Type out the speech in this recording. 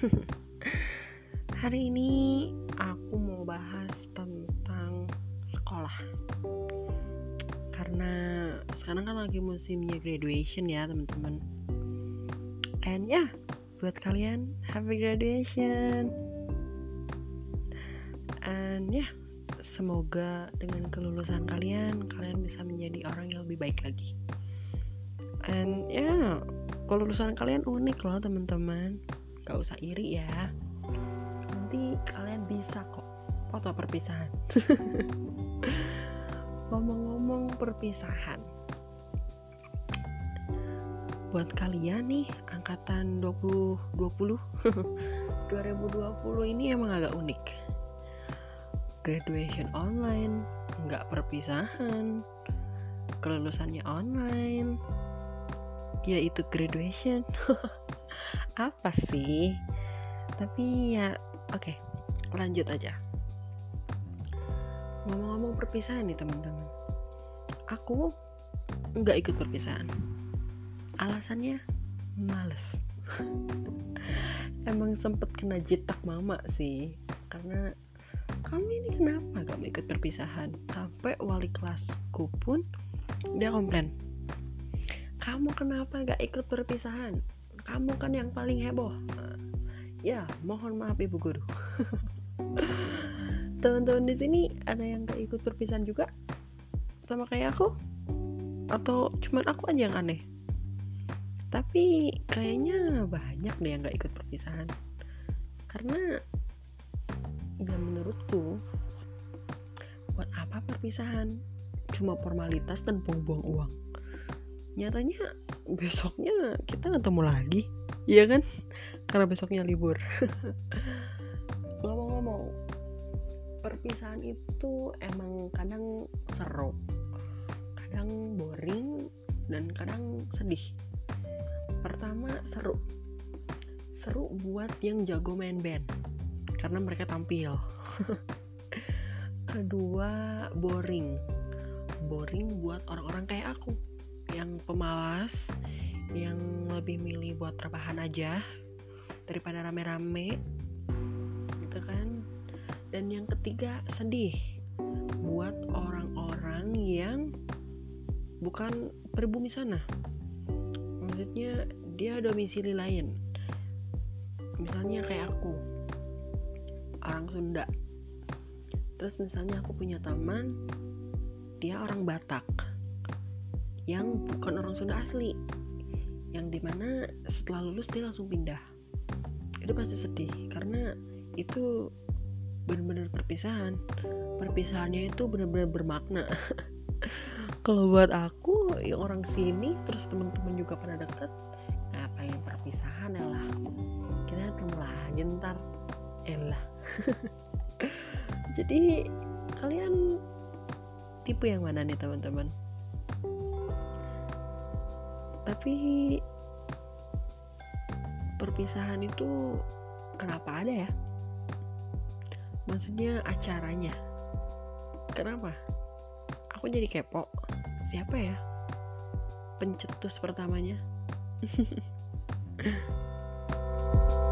Hari ini aku mau bahas tentang sekolah. Karena sekarang kan lagi musimnya graduation ya, teman-teman. And ya, yeah, buat kalian happy graduation. And ya, yeah, semoga dengan kelulusan kalian kalian bisa menjadi orang yang lebih baik lagi. And ya, yeah, kelulusan kalian unik loh, teman-teman gak usah iri ya. Nanti kalian bisa kok foto perpisahan. Ngomong-ngomong perpisahan. Buat kalian nih angkatan 20 20 2020 ini emang agak unik. Graduation online nggak perpisahan. Kelulusannya online yaitu graduation apa sih? Tapi ya oke okay, lanjut aja. Ngomong-ngomong perpisahan nih teman-teman. Aku nggak ikut perpisahan. Alasannya males. Emang sempet kena jitak mama sih. Karena kamu ini kenapa gak mau ikut perpisahan? Sampai wali kelasku pun dia komplain kamu kenapa gak ikut perpisahan kamu kan yang paling heboh. Ya mohon maaf ibu guru. Teman-teman di sini ada yang gak ikut perpisahan juga? Sama kayak aku? Atau cuman aku aja yang aneh? Tapi kayaknya banyak deh yang gak ikut perpisahan. Karena ya menurutku buat apa perpisahan? Cuma formalitas dan buang-buang uang nyatanya besoknya kita ketemu lagi. Iya kan? Karena besoknya libur. Ngomong-ngomong perpisahan itu emang kadang seru kadang boring dan kadang sedih. Pertama seru. Seru buat yang jago main band karena mereka tampil. Kedua boring. Boring buat orang-orang kayak aku yang pemalas yang lebih milih buat rebahan aja daripada rame-rame gitu kan? Dan yang ketiga sedih buat orang-orang yang bukan pribumi sana. Maksudnya dia domisili lain. Misalnya kayak aku orang Sunda. Terus misalnya aku punya teman dia orang Batak yang bukan orang Sunda asli. Yang di mana setelah lulus dia langsung pindah. Itu pasti sedih karena itu benar-benar perpisahan. Perpisahannya itu benar-benar bermakna. Kalau buat aku yang orang sini terus teman-teman juga pada deket ngapain perpisahan ya lah. Kita ketemu lagi ntar. Elah jadi kalian tipe yang mana nih teman-teman tapi perpisahan itu kenapa ada ya? Maksudnya acaranya. Kenapa? Aku jadi kepo. Siapa ya? Pencetus pertamanya